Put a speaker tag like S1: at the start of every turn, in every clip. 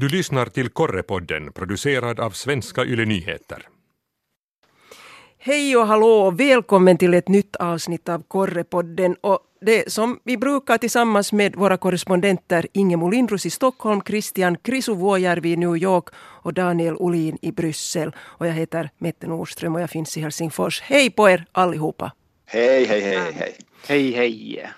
S1: Du lyssnar till Korrepodden producerad av Svenska Yle Nyheter.
S2: Hej och hallå och välkommen till ett nytt avsnitt av Korrepodden. Och det som vi brukar tillsammans med våra korrespondenter Inge Lindros i Stockholm, Christian Krisuvuojärvi i New York och Daniel Olin i Bryssel. Och jag heter Mette Nordström och jag finns i Helsingfors. Hej på er allihopa!
S3: Hej, hej, hej, hej!
S4: Hej, hej!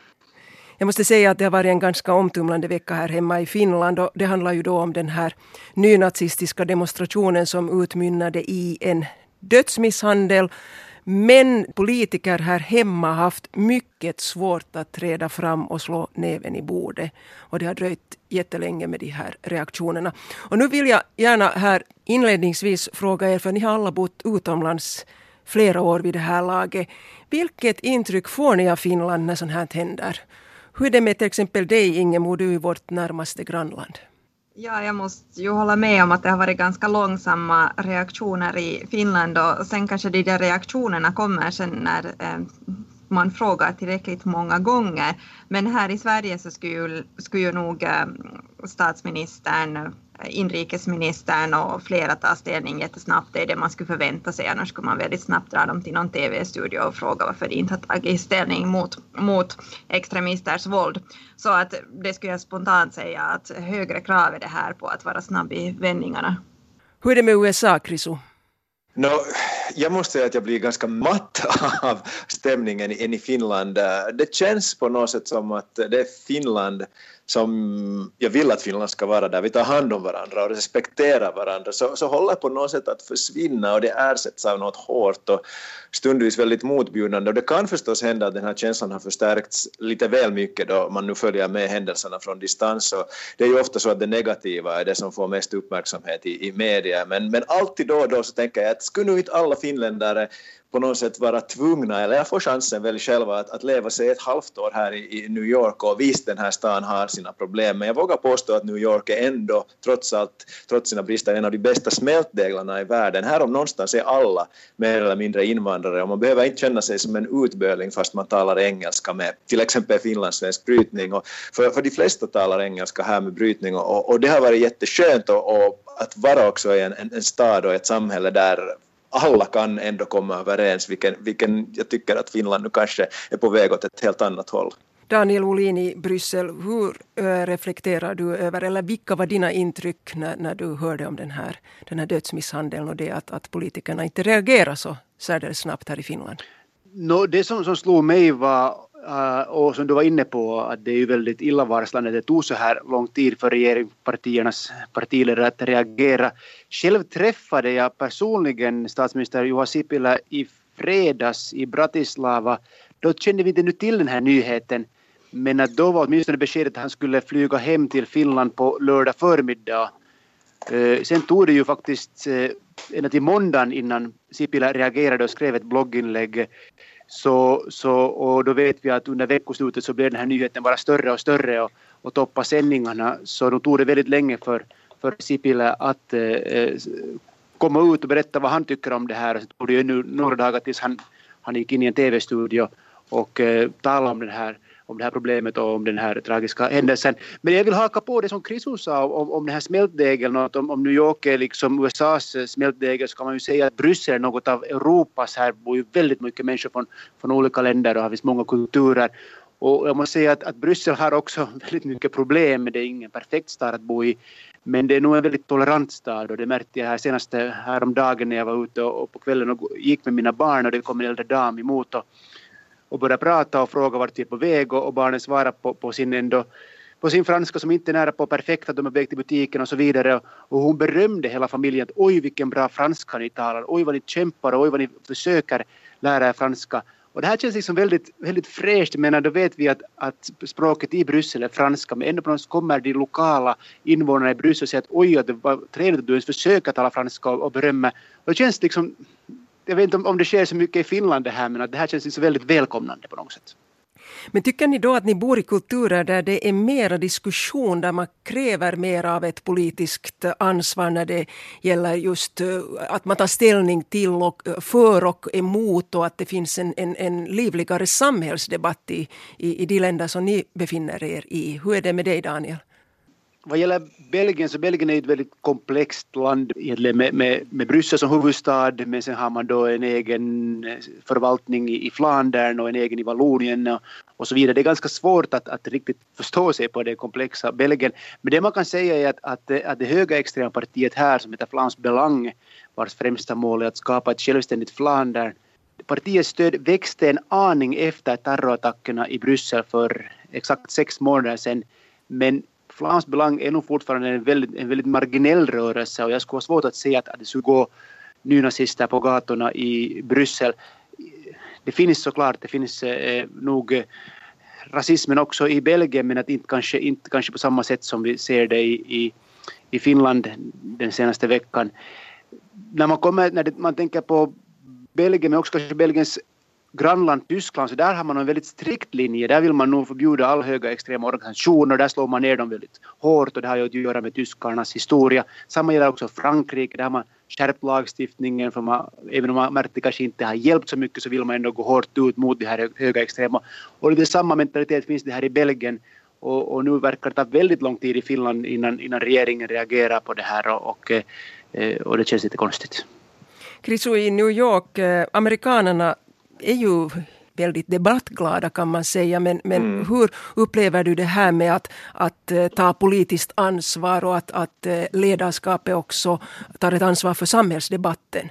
S2: Jag måste säga att det har varit en ganska omtumlande vecka här hemma i Finland och det handlar ju då om den här nynazistiska demonstrationen som utmynnade i en dödsmisshandel. Men politiker här hemma har haft mycket svårt att träda fram och slå näven i bordet. Och det har dröjt jättelänge med de här reaktionerna. Och nu vill jag gärna här inledningsvis fråga er, för ni har alla bott utomlands flera år vid det här laget. Vilket intryck får ni av Finland när sånt här händer? Hur är det med till exempel dig Ingemo, du i vårt närmaste grannland?
S5: Ja, jag måste ju hålla med om att det har varit ganska långsamma reaktioner i Finland och sen kanske de där reaktionerna kommer sen när eh, man frågar tillräckligt många gånger. Men här i Sverige så skulle ju, skulle ju nog eh, statsministern inrikesministern och flera tar ställning jättesnabbt. Det är det man skulle förvänta sig. Annars skulle man väldigt snabbt dra dem till någon tv-studio och fråga varför de inte har tagit ställning mot, mot extremisters våld. Så att det skulle jag spontant säga att högre krav är det här på att vara snabb i vändningarna.
S2: Hur är det med USA, Krisu?
S3: No, jag måste säga att jag blir ganska matt av stämningen i Finland. Det känns på något sätt som att det är Finland som jag vill att Finland ska vara där, vi tar hand om varandra och respekterar varandra, så, så håller på något sätt att försvinna och det ersätts av något hårt och stundvis väldigt motbjudande. Och det kan förstås hända att den här känslan har förstärkts lite väl mycket då man nu följer med händelserna från distans. Och det är ju ofta så att det negativa är det som får mest uppmärksamhet i, i media, men, men alltid då och då så tänker jag att skulle nu inte alla finländare på något sätt vara tvungna, eller jag får chansen väl själva att, att leva sig ett halvt år här i, i, New York och visst den här stan har sina problem men jag vågar påstå att New York är ändå trots allt, trots sina brister en av de bästa smältdeglarna i världen. Här om någonstans är alla mer eller mindre invandrare och man behöver inte känna sig som en utböling fast man talar engelska med till exempel finlandssvensk brytning och för, för de flesta talar engelska här med brytning och, och det har varit jätteskönt och, och att vara också i en, en, en stad och ett samhälle där alla kan ändå komma överens, vilken, vilken jag tycker att Finland nu kanske är på väg åt ett helt annat håll.
S2: Daniel Olin i Bryssel, hur reflekterar du över, eller vilka var dina intryck när, när du hörde om den här, den här dödsmisshandeln och det att, att politikerna inte reagerar så särdeles snabbt här i Finland?
S4: No, det som, som slog mig var Uh, och som du var inne på, att det är ju väldigt illavarslande att det tog så här lång tid för regeringspartiernas partiledare att reagera. Själv träffade jag personligen statsminister Juha Sipilä i fredags i Bratislava. Då kände vi inte nu till den här nyheten, men att då var åtminstone beskedet att han skulle flyga hem till Finland på lördag förmiddag. Uh, sen tog det ju faktiskt uh, ända till måndagen innan Sipilä reagerade och skrev ett blogginlägg så, så, och då vet vi att under veckoslutet så blev den här nyheten bara större och större och, och toppa sändningarna. Så då tog det väldigt länge för, för Sipilä att eh, eh komma ut och berätta vad han tycker om det här. Så tog det ju nu några dagar tills han, han gick in i en tv-studio och eh, talade om den här om det här problemet och om den här tragiska händelsen. Men jag vill haka på det som Krisu sa om, om den här smältdegeln och att om, om New York är liksom USAs smältdegel så kan man ju säga att Bryssel är något av Europas. Här bor ju väldigt mycket människor från, från olika länder och har finns många kulturer. Och jag måste säga att, att Bryssel har också väldigt mycket problem. Det är ingen perfekt stad att bo i. Men det är nog en väldigt tolerant stad och det märkte jag här senaste häromdagen när jag var ute och, och på kvällen och gick med mina barn och det kom en äldre dam emot och och börjar prata och fråga vart vi är på väg och, och barnen svarar på, på sin ändå på sin franska som inte är nära på perfekt att de är på väg till butiken och så vidare. Och hon berömde hela familjen att oj vilken bra franska ni talar, oj vad ni kämpar och oj vad ni försöker lära er franska. Och det här känns liksom väldigt, väldigt fräscht, men då vet vi att, att språket i Bryssel är franska, men ändå på något kommer de lokala invånarna i Bryssel och säger att oj, att det var trevligt att du ens försöker tala franska och, och berömma. Och det känns liksom jag vet inte om, om det sker så mycket i Finland det här men att det här känns så väldigt välkomnande på något sätt.
S2: Men tycker ni då att ni bor i kulturer där det är mera diskussion, där man kräver mer av ett politiskt ansvar när det gäller just eh, att man tar ställning till och eh, för och emot och att det finns en, en, en livligare samhällsdebatt i, i, i de länder som ni befinner er i. Hur är det med dig Daniel?
S4: Vad gäller Belgien så Belgien är ett väldigt komplext land med, med, med Bryssel som huvudstad men sen har man då en egen eh, förvaltning i, i Flandern och en egen i Vallonien och, och, så vidare. Det är ganska svårt att, att riktigt förstå sig på det komplexa Belgien. Men det man kan säga är att, att, att det högerextrema partiet här som heter Flams Belang vars främsta mål är att skapa ett självständigt Flandern Partiets stöd växte en aning efter terrorattackerna i Bryssel för exakt sex månader sedan men Flams Belang är nog fortfarande en väldigt, en väldigt marginell rörelse och jag skulle ha svårt att se att, att det skulle gå nynazister på gatorna i Bryssel. Det finns såklart, det finns eh, nog eh, rasismen också i Belgien men att inte kanske, inte kanske på samma sätt som vi ser det i, i, i Finland den senaste veckan. När man, kommer, när det, man tänker på Belgien men också kanske Belgiens grannland Tyskland så där har man en väldigt strikt linje. Där vill man nog förbjuda all högerextrema organisationer. Där slår man ner dem väldigt hårt och det har ju att göra med tyskarnas historia. Samma gäller också Frankrike. Där har man skärpt lagstiftningen för man, även om man märkte att det kanske inte har hjälpt så mycket så vill man ändå gå hårt ut mot de här högerextrema. Och lite samma mentalitet finns det här i Belgien. Och, och, nu verkar det ta väldigt lång tid i Finland innan, innan regeringen reagerar på det här och, och, eh, och det känns lite konstigt.
S2: Krisu, i New York, eh, amerikanerna är ju väldigt debattglada kan man säga. Men, men mm. hur upplever du det här med att, att uh, ta politiskt ansvar och att, att uh, ledarskapet också tar ett ansvar för samhällsdebatten?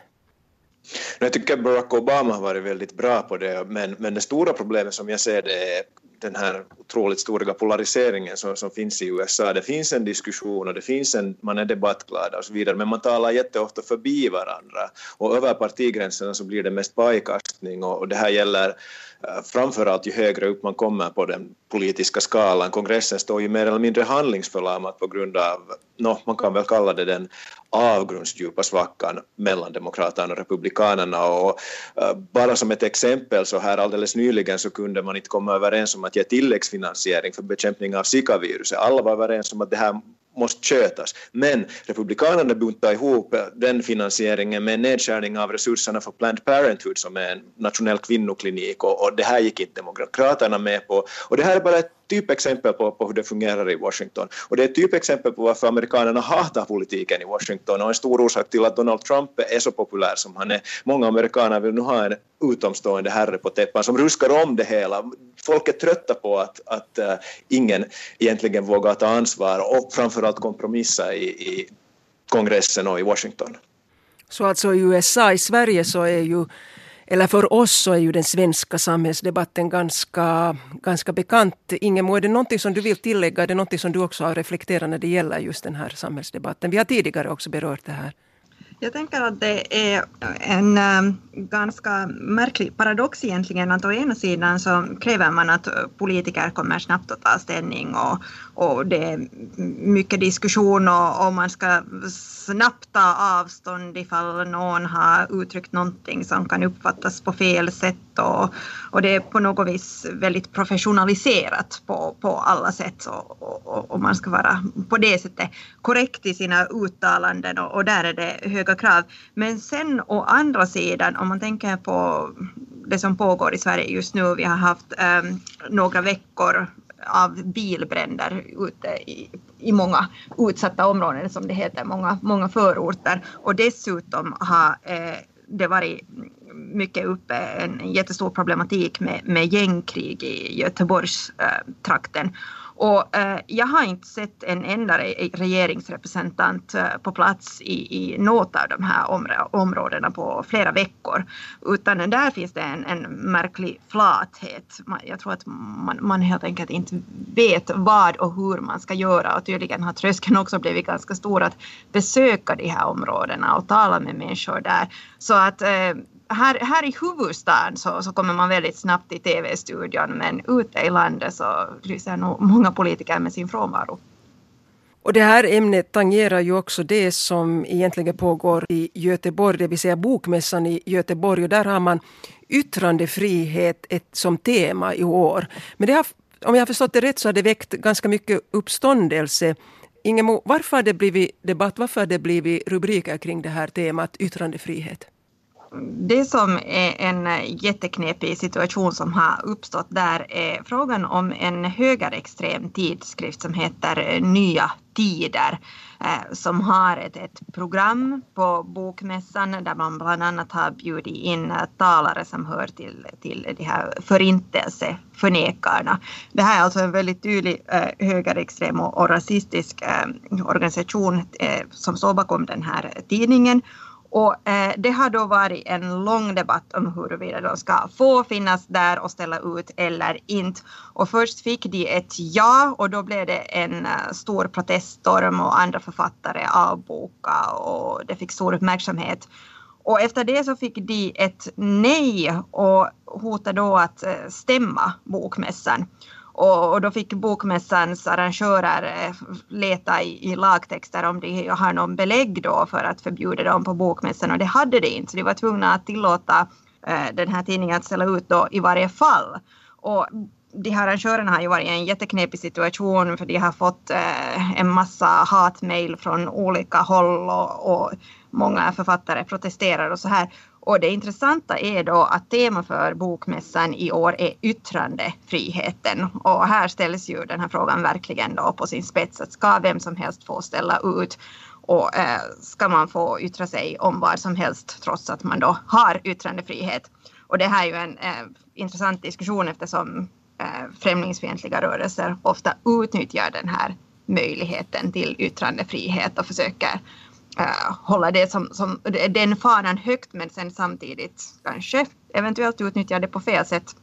S3: Jag tycker Barack Obama har varit väldigt bra på det men, men det stora problemet som jag ser det är den här otroligt stora polariseringen som, som finns i USA. Det finns en diskussion och det finns en, man är debattglad och så vidare men man talar jätteofta förbi varandra och över partigränserna så blir det mest pajkastning och, och det här gäller framför framförallt ju högre upp man kommer på den politiska skalan. Kongressen står ju mer eller mindre handlingsförlamad på grund av, no, man kan väl kalla det den avgrundsdjupa svackan mellan Demokraterna och Republikanerna. Och, uh, bara som ett exempel så här alldeles nyligen så kunde man inte komma överens om att ge tilläggsfinansiering för bekämpning av Zika-viruset. Alla var överens om att det här måste skötas. Men Republikanerna buntar ihop den finansieringen med en nedskärning av resurserna för Planned Parenthood som är en nationell kvinnoklinik och, och det här gick inte Demokraterna med på. Och det här är bara ett typexempel på, på hur det fungerar i Washington. Och det är ett typexempel på varför amerikanerna hatar politiken i Washington och en stor orsak till att Donald Trump är så populär som han är. Många amerikaner vill nu ha en utomstående herre på täppan som ruskar om det hela. Folk är trötta på att, att uh, ingen egentligen vågar ta ansvar och framförallt kompromissa i, i kongressen och i Washington.
S2: Så alltså i USA, i Sverige så är ju eller för oss så är ju den svenska samhällsdebatten ganska, ganska bekant. Ingemo, är det någonting som du vill tillägga? Är det någonting som du också har reflekterat när det gäller just den här samhällsdebatten? Vi har tidigare också berört det här.
S5: Jag tänker att det är en äh, ganska märklig paradox egentligen att å ena sidan så kräver man att politiker kommer snabbt att ta ställning och, och det är mycket diskussion och, och, man ska snabbt ta avstånd ifall någon har uttryckt någonting som kan uppfattas på fel sätt och, och det är på något vis väldigt professionaliserat på, på alla sätt och, och, och man ska vara på det sättet korrekt i sina uttalanden och, och där är det höga krav. Men sen å andra sidan om man tänker på det som pågår i Sverige just nu, vi har haft um, några veckor av bilbränder ute i, i många utsatta områden som det heter, många, många förorter och dessutom har eh, det varit mycket uppe en jättestor problematik med, med gängkrig i Göteborgstrakten. Eh, och eh, jag har inte sett en enda regeringsrepresentant eh, på plats i, i något av de här områdena på flera veckor. Utan där finns det en, en märklig flathet. Jag tror att man, man helt enkelt inte vet vad och hur man ska göra och tydligen har tröskeln också blivit ganska stor att besöka de här områdena och tala med människor där. Så att eh, här, här i huvudstaden så, så kommer man väldigt snabbt till TV-studion men ute i landet så lyser nog många politiker med sin frånvaro.
S2: Och det här ämnet tangerar ju också det som egentligen pågår i Göteborg, det vill säga Bokmässan i Göteborg. Och där har man yttrandefrihet ett, som tema i år. Men det har, om jag har förstått det rätt så har det väckt ganska mycket uppståndelse. Ingemo, varför har det blivit debatt, varför har det blivit rubriker kring det här temat yttrandefrihet?
S5: Det som är en jätteknepig situation som har uppstått där är frågan om en högerextrem tidskrift som heter Nya Tider eh, som har ett, ett program på Bokmässan där man bland annat har bjudit in talare som hör till, till de här förintelseförnekarna. Det här är alltså en väldigt tydlig eh, högerextrem och, och rasistisk eh, organisation eh, som står bakom den här tidningen och eh, det har då varit en lång debatt om huruvida de ska få finnas där och ställa ut eller inte. Och först fick de ett ja och då blev det en uh, stor proteststorm och andra författare avbokade och det fick stor uppmärksamhet. Och efter det så fick de ett nej och hotade då att uh, stämma bokmässan. Och, och, då fick bokmässans arrangörer eh, leta i, i lagtexter om de har någon belägg då för att förbjuda dem på bokmässan och det hade de inte så de var tvungna att tillåta eh, den här tidningen att ställa ut då i varje fall. Och de här arrangörerna har ju varit i en jätteknepig situation för de har fått eh, en massa hatmejl från olika håll och, och många författare protesterar och så här. Och det intressanta är då att tema för bokmässan i år är yttrandefriheten. Och här ställs ju den här frågan verkligen då på sin spets. Att ska vem som helst få ställa ut och eh, ska man få yttra sig om vad som helst trots att man då har yttrandefrihet? Och det här är ju en eh, intressant diskussion eftersom eh, främlingsfientliga rörelser ofta utnyttjar den här möjligheten till yttrandefrihet och försöker äh, hålla det som, som den faran högt men sen samtidigt kanske eventuellt utnyttja det på fel sätt.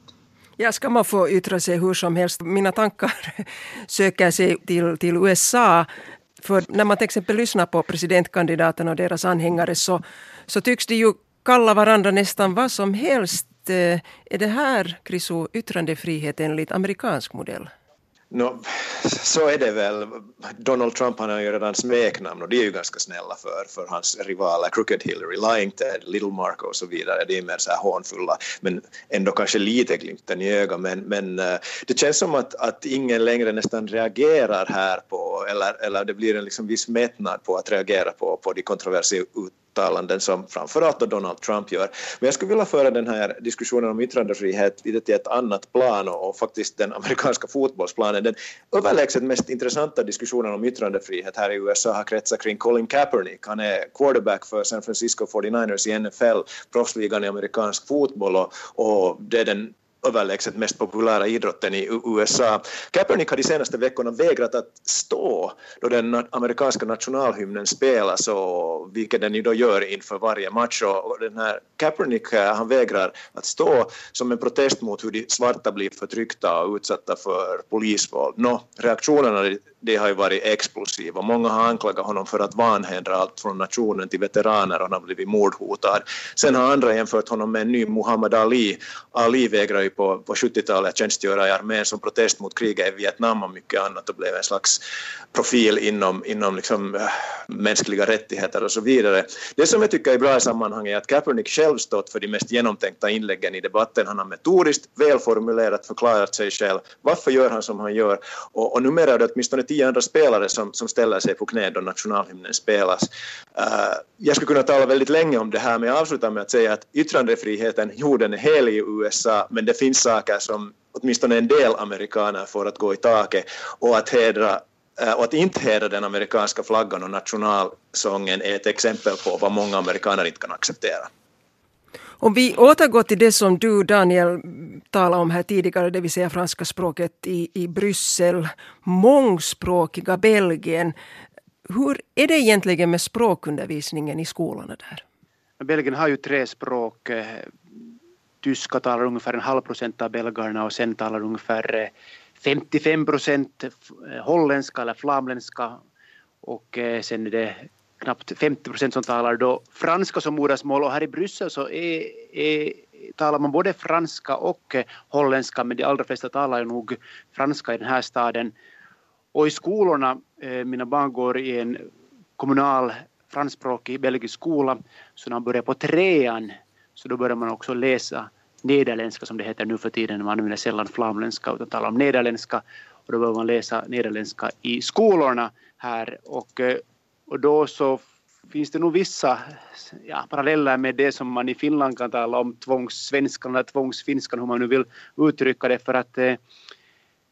S2: Ja, ska man få yttra sig hur som helst? Mina tankar söker sig till, till USA. För när man till exempel lyssnar på presidentkandidaterna och deras anhängare så, så tycks de ju kalla varandra nästan vad som helst. Äh, är det här, Krisu, yttrandefrihet enligt amerikansk modell?
S3: No, så är det väl. Donald Trump han har ju redan smeknamn och de är ju ganska snälla för, för hans rivaler, Crooked Hillary, Lying Ted, Little Marco och så vidare. De är mer så här hånfulla men ändå kanske lite glimten i ögat. Men, men eh, det känns som att, att ingen längre nästan reagerar här på eller, eller det blir en liksom viss mättnad på att reagera på, på de kontroversiella uttalanden som framförallt Donald Trump gör. Men jag skulle vilja föra den här diskussionen om yttrandefrihet lite till ett annat plan och, och faktiskt den amerikanska fotbollsplanen. Den överlägset mest intressanta diskussionen om yttrandefrihet här i USA har kretsat kring Colin Kaepernick. Han är quarterback för San Francisco 49ers i NFL, proffsligan i amerikansk fotboll och, och det är den överlägset mest populära idrotten i USA. Kaepernick har de senaste veckorna vägrat att stå då den amerikanska nationalhymnen spelas, och, vilket den ju då gör inför varje match. Och den här Kaepernick eh, han vägrar att stå som en protest mot hur de svarta blir förtryckta och utsatta för polisvåld. Nå, reaktionerna det har ju varit explosiva. Många har anklagat honom för att vanhända allt från nationen till veteraner och han har blivit mordhotad. Sen har andra jämfört honom med en ny Muhammad Ali. Ali vägrar ju på, på 70-talet tjänstgöra i armén som protest mot kriget i Vietnam och mycket annat och blev en slags profil inom, inom liksom, äh, mänskliga rättigheter och så vidare. Det som jag tycker är bra i sammanhanget är att Kaepernick själv stått för de mest genomtänkta inläggen i debatten. Han har metodiskt, välformulerat förklarat sig själv. Varför gör han som han gör? Och, och numera är det åtminstone tio andra spelare som, som ställer sig på knä då nationalhymnen spelas. Uh, jag skulle kunna tala väldigt länge om det här men jag avslutar med att säga att yttrandefriheten, jo den är helig i USA men det finns saker som åtminstone en del amerikaner får att gå i taket och att hedra uh, och att inte hedra den amerikanska flaggan och nationalsången är ett exempel på vad många amerikaner inte kan acceptera.
S2: Om vi återgår till det som du Daniel talade om här tidigare, det vill säga franska språket i, i Bryssel, mångspråkiga Belgien. Hur är det egentligen med språkundervisningen i skolorna där?
S4: Belgien har ju tre språk. Tyska talar ungefär en halv procent av belgarna och sen talar ungefär eh, 55 procent eh, holländska eller flamländska och eh, sen är det knappt 50 procent som talar då franska som modersmål och här i Bryssel så är, är, talar man både franska och holländska men de allra flesta talar nog franska i den här staden. Och i skolorna, mina barn går i en kommunal franskspråkig belgisk skola, så när man börjar på trean så då börjar man också läsa nederländska som det heter nu för tiden, man använder sällan flamländska utan talar om nederländska. Och då börjar man läsa nederländska i skolorna här. Och eh, och då så finns det nog vissa ja, paralleller med det som man i Finland kan tala om tvångssvenskan eller tvångsfinskan, hur man nu vill uttrycka det, för att eh,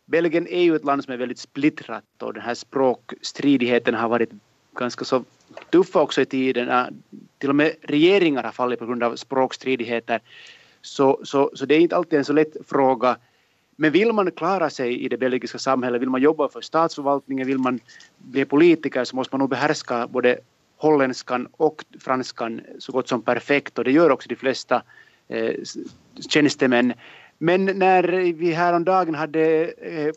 S4: Belgien är ju ett land som är väldigt splittrat och den här språkstridigheten har varit ganska så tuffa också i tiden. Till och med regeringar har fallit på grund av språkstridigheter. Så, så, så det är inte alltid en så lätt fråga. Men vill man klara sig i det belgiska samhället, vill man jobba för statsförvaltningen, vill man bli politiker så måste man nog behärska både holländskan och franskan så gott som perfekt och det gör också de flesta eh, tjänstemän. Men när vi häromdagen hade eh,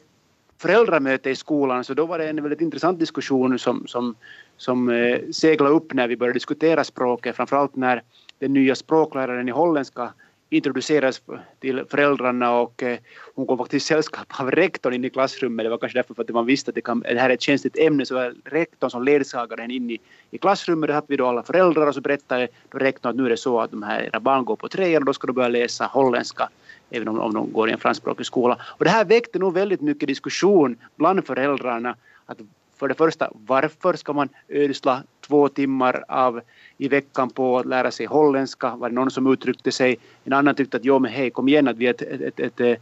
S4: föräldramöte i skolan så då var det en väldigt intressant diskussion som, som, som eh, seglade upp när vi började diskutera språket, framförallt när den nya språkläraren i holländska introducerades till föräldrarna och eh, hon kom faktiskt i sällskap av rektorn in i klassrummet. Det var kanske därför för att man visste att det, kan, det här är ett känsligt ämne så var rektorn som ledsagade henne in i, i klassrummet. Där hade vi då alla föräldrar och så berättade då rektorn att nu är det så att de här era barn går på trean och då ska de börja läsa holländska även om, om de går i en franskspråkig skola. Och det här väckte nog väldigt mycket diskussion bland föräldrarna. Att för det första, varför ska man ödsla två timmar av, i veckan på att lära sig holländska? Var det någon som uttryckte sig? En annan tyckte att jo men hej, kom igen att vi är ett, ett, ett, ett eh,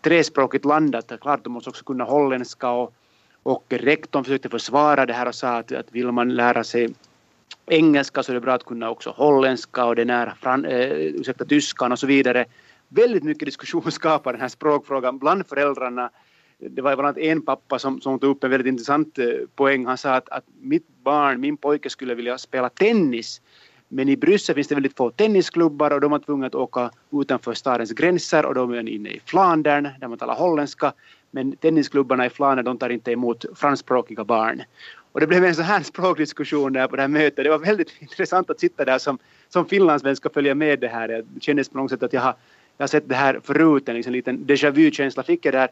S4: trespråkigt land, att klart de måste också kunna holländska och, och rektorn försökte försvara det här och sa att, att vill man lära sig engelska så är det bra att kunna också holländska och den här, fran, eh, ursäkta, tyskan och så vidare väldigt mycket diskussion skapar den här språkfrågan bland föräldrarna. Det var bland annat en pappa som, som tog upp en väldigt intressant eh, poäng. Han sa att, att mitt barn, min pojke skulle vilja spela tennis men i Bryssel finns det väldigt få tennisklubbar och de var tvungna att åka utanför stadens gränser och de är inne i Flandern där man talar holländska. Men tennisklubbarna i Flandern de tar inte emot franskspråkiga barn. Och det blev en sån här språkdiskussion där på det här mötet. Det var väldigt intressant att sitta där som, som finlandssvensk och följa med det här. Det kändes på något sätt att jag har jag har sett det här förut, en liksom liten déjà vu-känsla fick jag där.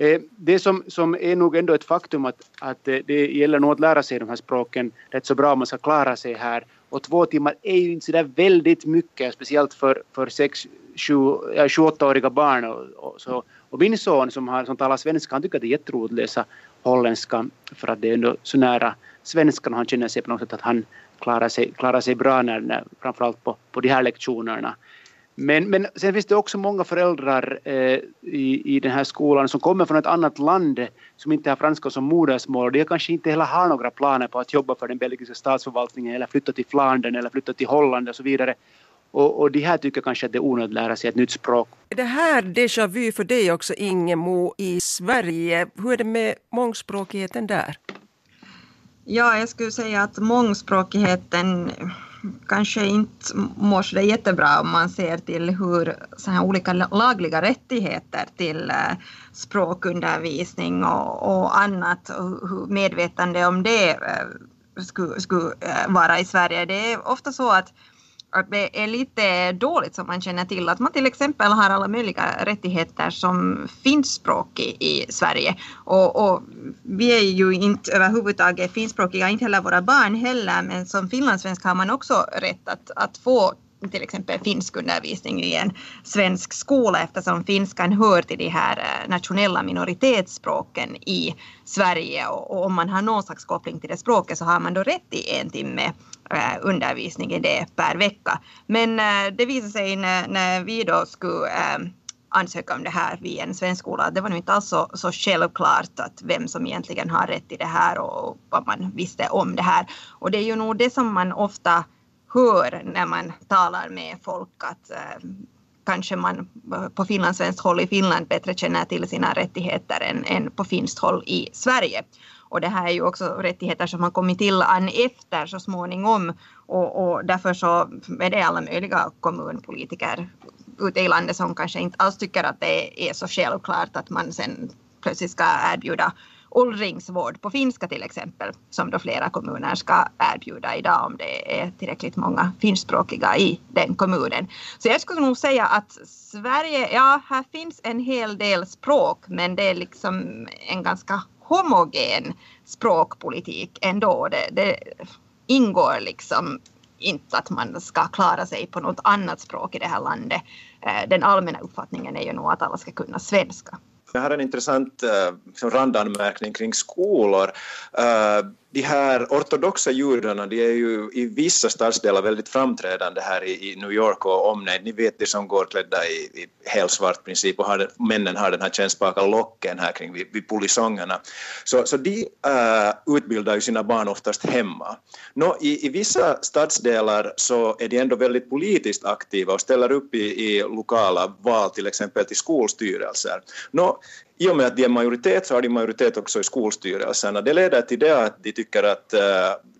S4: Eh, det som, som är nog ändå ett faktum att, att eh, det gäller nog att lära sig de här språken rätt så bra om man ska klara sig här. Och två timmar är ju inte sådär väldigt mycket, speciellt för, för sex, sju, ja, 28-åriga barn. Och, och, så. och min son som, har, som talar svenska, han tycker att det är jätteroligt att läsa holländska för att det är ändå så nära svenskan och han känner sig på något sätt att han klarar sig, klarar sig bra när, när, framförallt på, på de här lektionerna. Men, men sen finns det också många föräldrar eh, i, i den här skolan som kommer från ett annat land som inte har franska som modersmål och de kanske inte heller har några planer på att jobba för den belgiska statsförvaltningen eller flytta till Flandern eller flytta till Holland och så vidare. Och, och de här tycker kanske att det är onödigt att lära sig ett nytt språk.
S2: Är det här déjà vu för dig också Ingemo i Sverige? Hur är det med mångspråkigheten där?
S5: Ja, jag skulle säga att mångspråkigheten kanske inte mår så jättebra om man ser till hur så här olika lagliga rättigheter till eh, språkundervisning och, och annat och hur medvetande om det eh, skulle, skulle eh, vara i Sverige. Det är ofta så att att det är lite dåligt som man känner till att man till exempel har alla möjliga rättigheter som finskspråkig i Sverige. Och, och, vi är ju inte överhuvudtaget finskspråkiga, inte heller våra barn heller, men som finlandssvensk har man också rätt att, att få till exempel finskundervisning i en svensk skola eftersom finskan hör till de här eh, nationella minoritetsspråken i Sverige och, och om man har någon slags koppling till det språket så har man då rätt i en timme eh, undervisning i det per vecka. Men eh, det visade sig när, när vi då skulle ansöka om det här vid en svensk skola. Det var nog inte alls så, så självklart att vem som egentligen har rätt i det här och vad man visste om det här. Och det är ju nog det som man ofta hör när man talar med folk att eh, kanske man eh, på finlandssvenskt håll i Finland bättre känner till sina rättigheter än, än på finskt håll i Sverige. Och det här är ju också rättigheter som har kommit till an efter så småningom och, och därför så är det alla möjliga kommunpolitiker ute i landet som kanske inte alls tycker att det är så självklart att man sen plötsligt ska erbjuda åldringsvård på finska till exempel, som då flera kommuner ska erbjuda idag om det är tillräckligt många finskspråkiga i den kommunen. Så jag skulle nog säga att Sverige, ja, här finns en hel del språk, men det är liksom en ganska homogen språkpolitik ändå. Det, det ingår liksom inte att man ska klara sig på något annat språk i det här landet. Eh, den allmänna uppfattningen är ju nog att alla ska kunna svenska.
S3: Jag har en intressant uh, randanmärkning kring skolor. Uh, de här ortodoxa judarna, de är ju i vissa stadsdelar väldigt framträdande här i, i New York och omnejd. Ni vet de som går klädda i, i helsvart princip och har den, männen har den här tjänstbaka locken här kring vid, vid polisongerna. Så, så de uh, utbildar ju sina barn oftast hemma. Nå, i, I vissa stadsdelar så är de ändå väldigt politiskt aktiva och ställer upp i, i lokala val, till exempel till skolstyrelser. Nå, i och med att de är majoritet så har de majoritet också i skolstyrelserna. Det leder till det att de tycker att eh,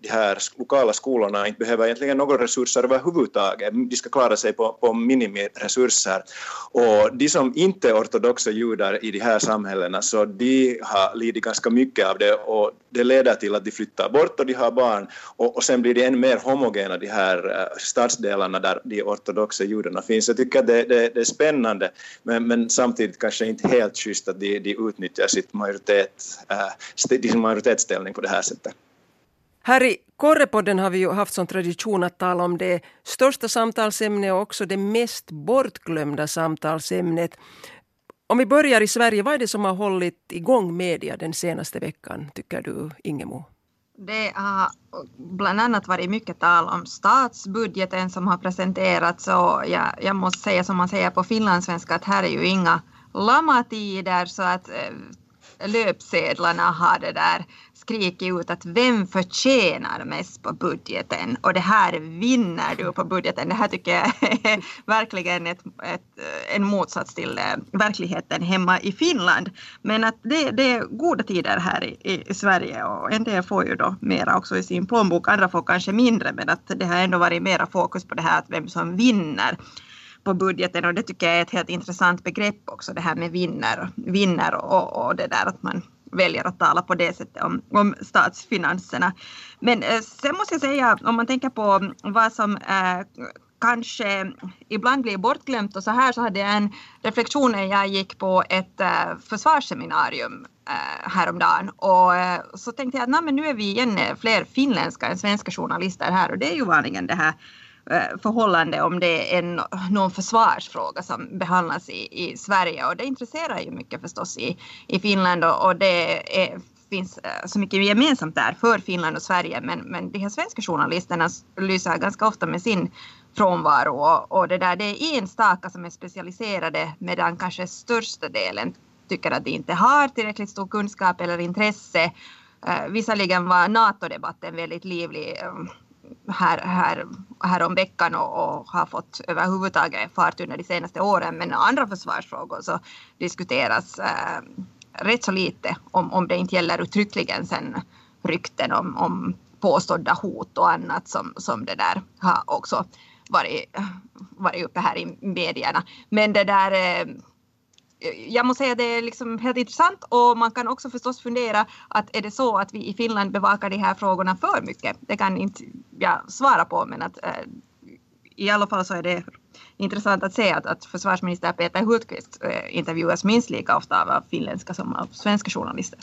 S3: de här lokala skolorna inte behöver egentligen några resurser överhuvudtaget. De ska klara sig på, på minimiresurser. Och de som inte är ortodoxa judar i de här samhällena så de har lidit ganska mycket av det och det leder till att de flyttar bort och de har barn och, och sen blir det ännu mer homogena de här eh, stadsdelarna där de ortodoxa judarna finns. Jag tycker att det, det, det är spännande men, men samtidigt kanske inte helt schysst att de de, utnyttjar sitt majoritet, äh, sin majoritetsställning på det här sättet.
S2: Här i Korrepodden har vi ju haft som tradition att tala om det största samtalsämnet och också det mest bortglömda samtalsämnet. Om vi börjar i Sverige, vad är det som har hållit igång media den senaste veckan, tycker du, Ingemo?
S5: Det har bland annat varit mycket tal om statsbudgeten som har presenterats och jag, jag måste säga som man säger på finlandssvenska att här är ju inga lamatider så att eh, löpsedlarna har det där skrikit ut att vem förtjänar mest på budgeten och det här vinner du på budgeten. Det här tycker jag är verkligen ett, ett, en motsats till eh, verkligheten hemma i Finland. Men att det, det är goda tider här i, i, Sverige och en del får ju då mera också i sin plånbok, andra får kanske mindre men att det har ändå varit mera fokus på det här att vem som vinner på budgeten. Och det tycker jag är ett helt intressant begrepp också det här med vinner, vinner och, och det där att man väljer att tala på det sättet om, om statsfinanserna. Men eh, sen måste jag säga om man tänker på vad som eh, kanske ibland blir bortglömt och så här så hade jag en reflektion när jag gick på ett äh, försvarsseminarium äh, häromdagen. Och äh, så tänkte jag att nu är vi igen fler finländska än svenska journalister här. Och det är ju vanligen det här Eh, förhållande om det är en, någon försvarsfråga som behandlas i, i Sverige och det intresserar ju mycket förstås i, i Finland och, och det är, finns eh, så mycket gemensamt där för Finland och Sverige men, men de här svenska journalisterna lyser ganska ofta med sin frånvaro och, och det där det är enstaka som är specialiserade medan kanske största delen tycker att de inte har tillräckligt stor kunskap eller intresse. Eh, visserligen var NATO-debatten väldigt livlig eh, här, här, här om veckan och, och, har fått överhuvudtaget fart under de senaste åren. Men andra försvarsfrågor så diskuteras äh, rätt så lite om, om det inte gäller uttryckligen sen rykten om, om påstådda hot och annat som, som det där har också varit, varit uppe här i medierna. Men det där eh, jag måste säga att det är liksom helt intressant och man kan också förstås fundera att är det så att vi i Finland bevakar de här frågorna för mycket? Det kan inte jag svara på men att eh, i alla fall så är det intressant att se att, att försvarsminister Peter Hultqvist eh, intervjuas minst lika ofta av finländska som av svenska journalister.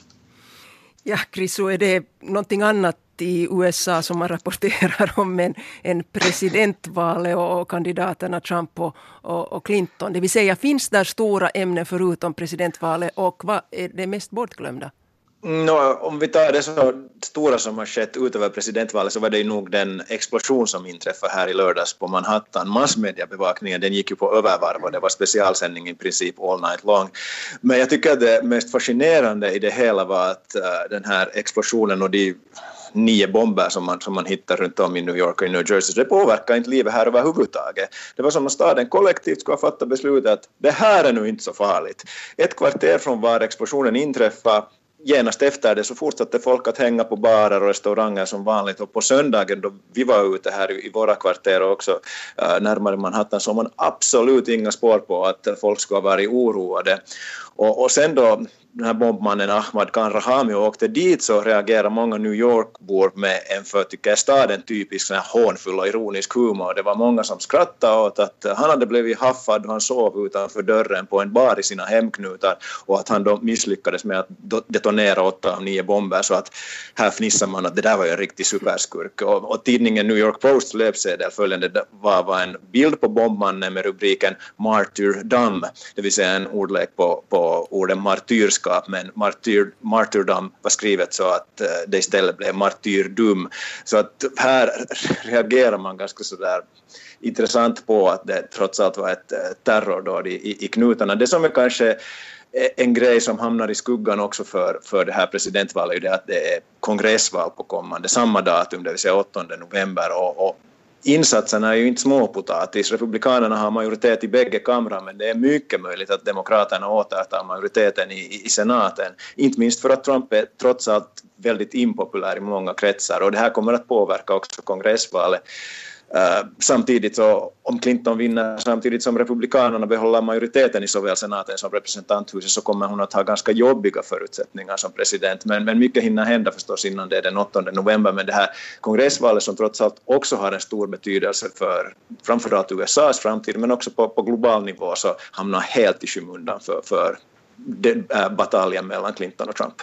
S2: Ja, Chris, så är det någonting annat i USA som man rapporterar om än, en presidentvalet och kandidaterna Trump och, och, och, Clinton. Det vill säga, finns där stora ämnen förutom presidentvalet och vad är det mest bortglömda?
S3: No, om vi tar det så stora som har skett utöver presidentvalet så var det ju nog den explosion som inträffade här i lördags på Manhattan. Massmediabevakningen den gick ju på övervarv och det var specialsändning i princip all night long. Men jag tycker att det mest fascinerande i det hela var att uh, den här explosionen och de nio bomber som man, som man hittar runt om i New York och i New Jersey. Så det påverkar inte livet här överhuvudtaget. Det var som om staden kollektivt skulle ha fattat beslutet att det här är nu inte så farligt. Ett kvarter från var explosionen inträffade genast efter det så fortsatte folk att hänga på barer och restauranger som vanligt och på söndagen då vi var ute här i våra kvarter och också eh, närmare Manhattan så man absolut inga spår på att folk skulle ha varit oroade. Och, och sen då den här bombmannen Ahmad Khan Rahami åkte dit så reagerade många New York-bor med en för, tycker jag, staden typisk sån här hånfull och ironisk humor. Det var många som skrattade åt att han hade blivit haffad och han sov utanför dörren på en bar i sina hemknutar och att han då misslyckades med att detonera åtta av nio bomber så att här fnissar man att det där var ju en riktig superskurk. Och, och tidningen New York Post löpsedel följande var, var en bild på bombmannen med rubriken Martyr Dumb, det vill säga en ordlek på, på orden martyrska budskap men martyr, martyrdom var skrivet så att eh, det istället blev martyrdum. Så att här reagerar man ganska sådär intressant på att det trots allt var ett eh, terrordåd i, i, i knutarna. Det som är kanske eh, en grej som hamnar i skuggan också för, för det här presidentvalet är det att det är kongressval på kommande samma datum, det vill säga 8 november och, och insatserna är ju inte småpotatis. Republikanerna har majoritet i bägge kamrar men det är mycket möjligt att Demokraterna återtar majoriteten i, i senaten. Inte minst för att Trump är trots allt väldigt impopulär i många kretsar och det här kommer att påverka också kongressvalet. Uh, samtidigt så om Clinton vinner samtidigt som Republikanerna behåller majoriteten i såväl senaten som representanthuset så kommer hon att ha ganska jobbiga förutsättningar som president. Men, men mycket hinner hända förstås innan det är den 8 november. Men det här kongressvalet som trots allt också har en stor betydelse för framförallt USAs framtid men också på, på global nivå så hamnar helt i skymundan för, för den, äh, eh, bataljen mellan Clinton och Trump.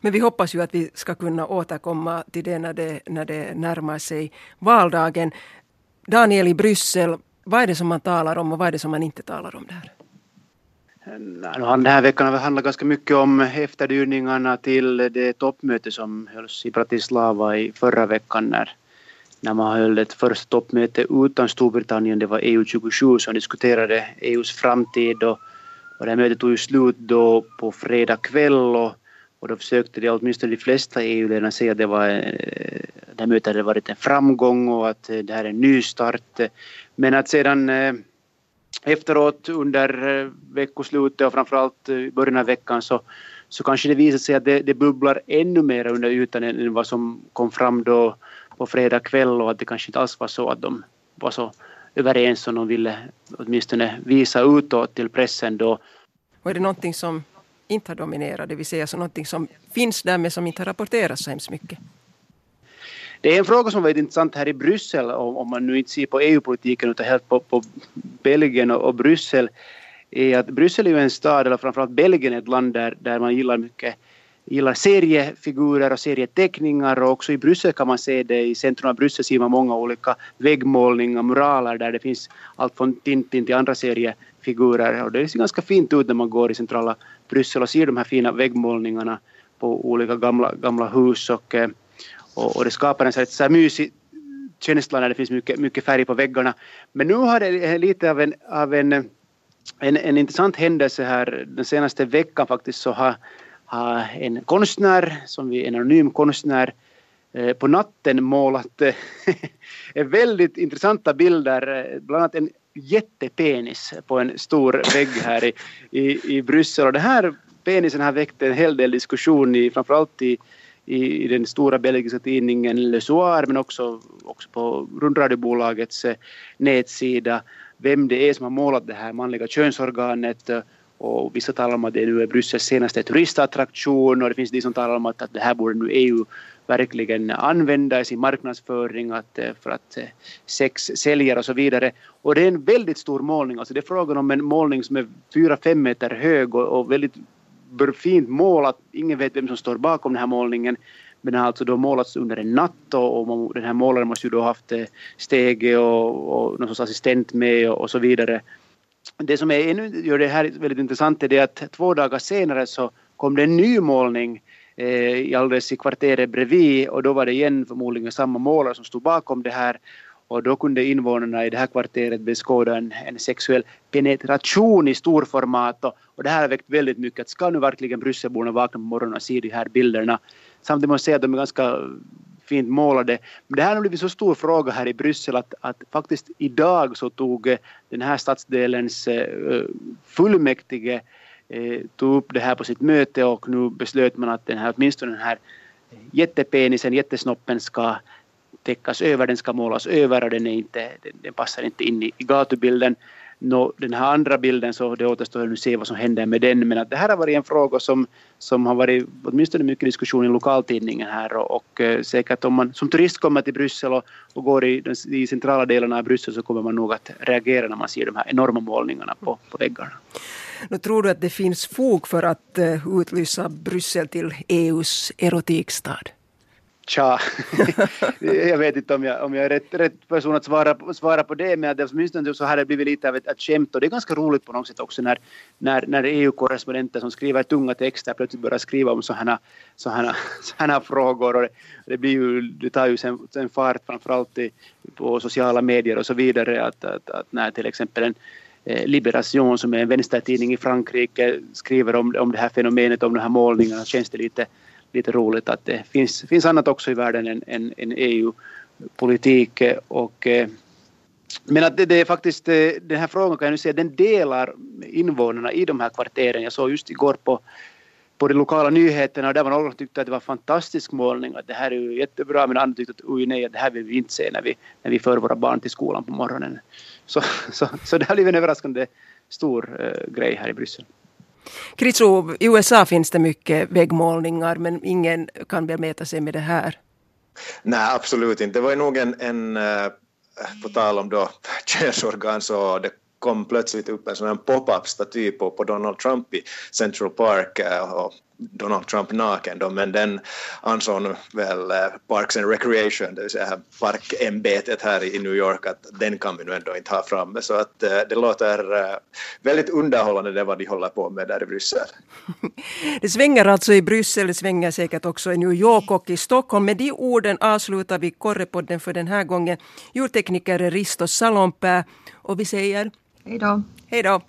S2: Men vi hoppas ju att vi ska kunna återkomma till det när det, när det närmar sig valdagen. Daniel i Bryssel, vad är det som man talar om och vad är det som man inte talar om där?
S4: Äh, den här veckan har handlat ganska mycket om efterdyningarna till det toppmöte som hölls i Bratislava i förra veckan när, när man höll ett första toppmöte utan Storbritannien. Det var EU27 som diskuterade EUs framtid och, och det här mötet tog ju slut då på fredag kväll och och då försökte de, åtminstone de flesta EU-ledarna säga att det, var, eh, det här mötet hade varit en framgång och att eh, det här är en ny start. Men att sedan eh, efteråt under veckoslutet och framförallt i början av veckan så, så kanske det visar sig att det, det bubblar ännu mer under ytan än vad som kom fram då på fredag kväll och att det kanske inte alls var så att de var så överens som de ville åtminstone visa utåt till pressen då.
S2: Och är det någonting som inte har dominerat, det vill säga så någonting som finns där men som inte har rapporterats så hemskt mycket?
S4: Det är en fråga som var intressant här i Bryssel om man nu inte ser på EU-politiken utan helt på, på Belgien och, och Bryssel är att Bryssel är ju en stad, eller framförallt Belgien är ett land där, där man gillar mycket gillar seriefigurer och serieteckningar och också i Bryssel kan man se det. I centrum av Bryssel ser man många olika väggmålningar, muraler där det finns allt från Tintin till andra seriefigurer och det ser ganska fint ut när man går i centrala Bryssel och ser de här fina väggmålningarna på olika gamla, gamla hus och, eh, och, och det skapar en så här mysig känsla när det finns mycket, mycket färg på väggarna. Men nu har det lite av en, av en, en, en intressant händelse här den senaste veckan faktiskt så har, har en konstnär, som vi en anonym konstnär, eh, på natten målat eh, väldigt intressanta bilder, bland annat en jättepenis på en stor vägg här i, i, i Bryssel. Och den här penisen har väckt en hel del diskussion i, framförallt i, i, i den stora belgiska tidningen Le Soir men också, också på rundradiobolagets eh, nätsida vem det är som har målat det här manliga könsorganet eh, och vissa talar om att det nu är Bryssels senaste turistattraktion och det finns de som talar om att, att det här borde nu EU verkligen använda i sin marknadsföring att, eh, för att eh, sex säljer och så vidare. Och det är en väldigt stor målning, alltså det är frågan om en målning som är 4-5 meter hög och, och väldigt fint målat. Ingen vet vem som står bakom den här målningen. Men alltså, den har alltså då målats under en natt och, den här målaren måste ju då haft eh, stege och, och någon sorts assistent med och, och så vidare. Det som är ännu gör det här väldigt intressant är det att två dagar senare så kom det en ny målning eh, alldeles i kvarteret bredvid och då var det igen förmodligen samma målare som stod bakom det här och då kunde invånarna i det här kvarteret beskåda en, en sexuell penetration i storformat och, och det här har väckt väldigt mycket. Ska nu verkligen Brysselborna vakna på morgonen och se de här bilderna? Samtidigt måste jag säga att de är ganska fint målade. Men det här har blivit så stor fråga här i Bryssel att, att faktiskt idag så tog eh, den här stadsdelens eh, eh, fullmäktige Eh, tog upp det här på sitt möte och nu beslöt man att den här, åtminstone den här jättepenisen, jättesnoppen ska täckas över, den ska målas över och den, är inte, den, den passar inte in i, i gatubilden. Nå, den här andra bilden så det återstår nu att se vad som händer med den men att det här har varit en fråga som, som har varit åtminstone mycket diskussion i lokaltidningen här och, och eh, säkert om man som turist kommer till Bryssel och, och går i de i centrala delarna av Bryssel så kommer man nog att reagera när man ser de här enorma målningarna på, på väggarna.
S2: Nu tror du att det finns fog för att eh, utlysa Bryssel till EUs erotikstad?
S4: Tja, jag vet inte om jag, om jag är rätt, rätt person att svara, svara på det, men åtminstone så har det blivit lite av ett, ett skämt. Och det är ganska roligt på något sätt också när, när, när EU-korrespondenter som skriver tunga texter plötsligt börjar skriva om sådana såna, såna frågor. Och det, det, blir ju, det tar ju sen, sen fart framförallt i, på sociala medier och så vidare att, att, att när till exempel en Eh, Liberation som är en vänstertidning i Frankrike skriver om, om det här fenomenet, om de här målningarna, känns det lite lite roligt att det finns, finns annat också i världen än, än, än EU-politik. Eh, och, eh, men att det, det, är faktiskt, den här frågan kan jag nu säga, den delar invånarna i de här kvarteren. Jag såg just igår på, på de lokala nyheterna och där var någon som tyckte att det var fantastisk målning, att det här är ju jättebra, men andra tyckte att oj nej, det här vill vi inte se när vi, när vi för våra barn till skolan på morgonen. Så, så, så det har blivit en överraskande stor uh, grej här i Bryssel.
S2: Kritso, i USA finns det mycket väggmålningar men ingen kan väl mäta sig med det här?
S3: Nej, absolut inte. Det var nog en, en eh, på tal om då könsorgan så det kom plötsligt upp en sån här pop-up staty på, på Donald Trump i Central Park eh, och Donald Trump naken då, men den ansåg väl eh, Parks and Recreation, det vill säga parkämbetet här i New York, att den kan vi nu ändå inte ha framme. Så att eh, det låter väldigt underhållande det vad de håller på med där i Bryssel.
S2: Det svänger alltså i Bryssel, det svänger säkert också i New York och i Stockholm. Med de orden avslutar vi Korrepodden för den här gången. Ljudtekniker är Risto Salonpää och vi säger
S5: Hej då.
S2: Hej då.